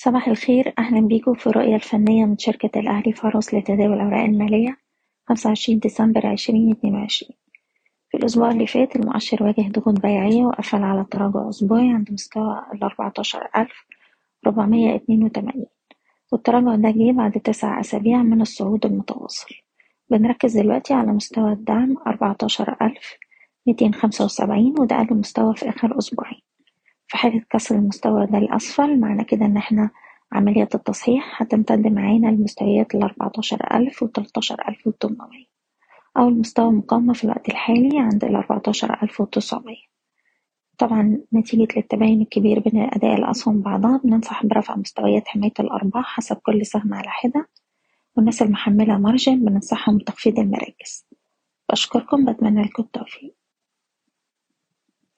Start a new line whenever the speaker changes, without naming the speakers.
صباح الخير. أهلا بيكم في الرؤية الفنية من شركة الأهلي فاروس لتداول الأوراق المالية خمسة وعشرين ديسمبر عشرين اتنين وعشرين. في الأسبوع اللي فات المؤشر واجه ضغوط بيعية وقفل على تراجع أسبوعي عند مستوى اتنين وتمانين. والتراجع ده جه بعد تسع أسابيع من الصعود المتواصل. بنركز دلوقتي على مستوى الدعم أربعتاشر ألف ميتين خمسة وسبعين وده أقل مستوى في آخر أسبوعين. في حالة كسر المستوى ده لأسفل معنى كده إن إحنا عملية التصحيح هتمتد معانا لمستويات الأربعتاشر ألف وتلاتاشر ألف وتمنمية المستوى المقاومة في الوقت الحالي عند الأربعتاشر ألف وتسعمية. طبعا نتيجة للتباين الكبير بين أداء الأسهم بعضها بننصح برفع مستويات حماية الأرباح حسب كل سهم على حدة والناس المحملة مارجن بننصحهم بتخفيض المراكز. بشكركم بتمنى لكم التوفيق.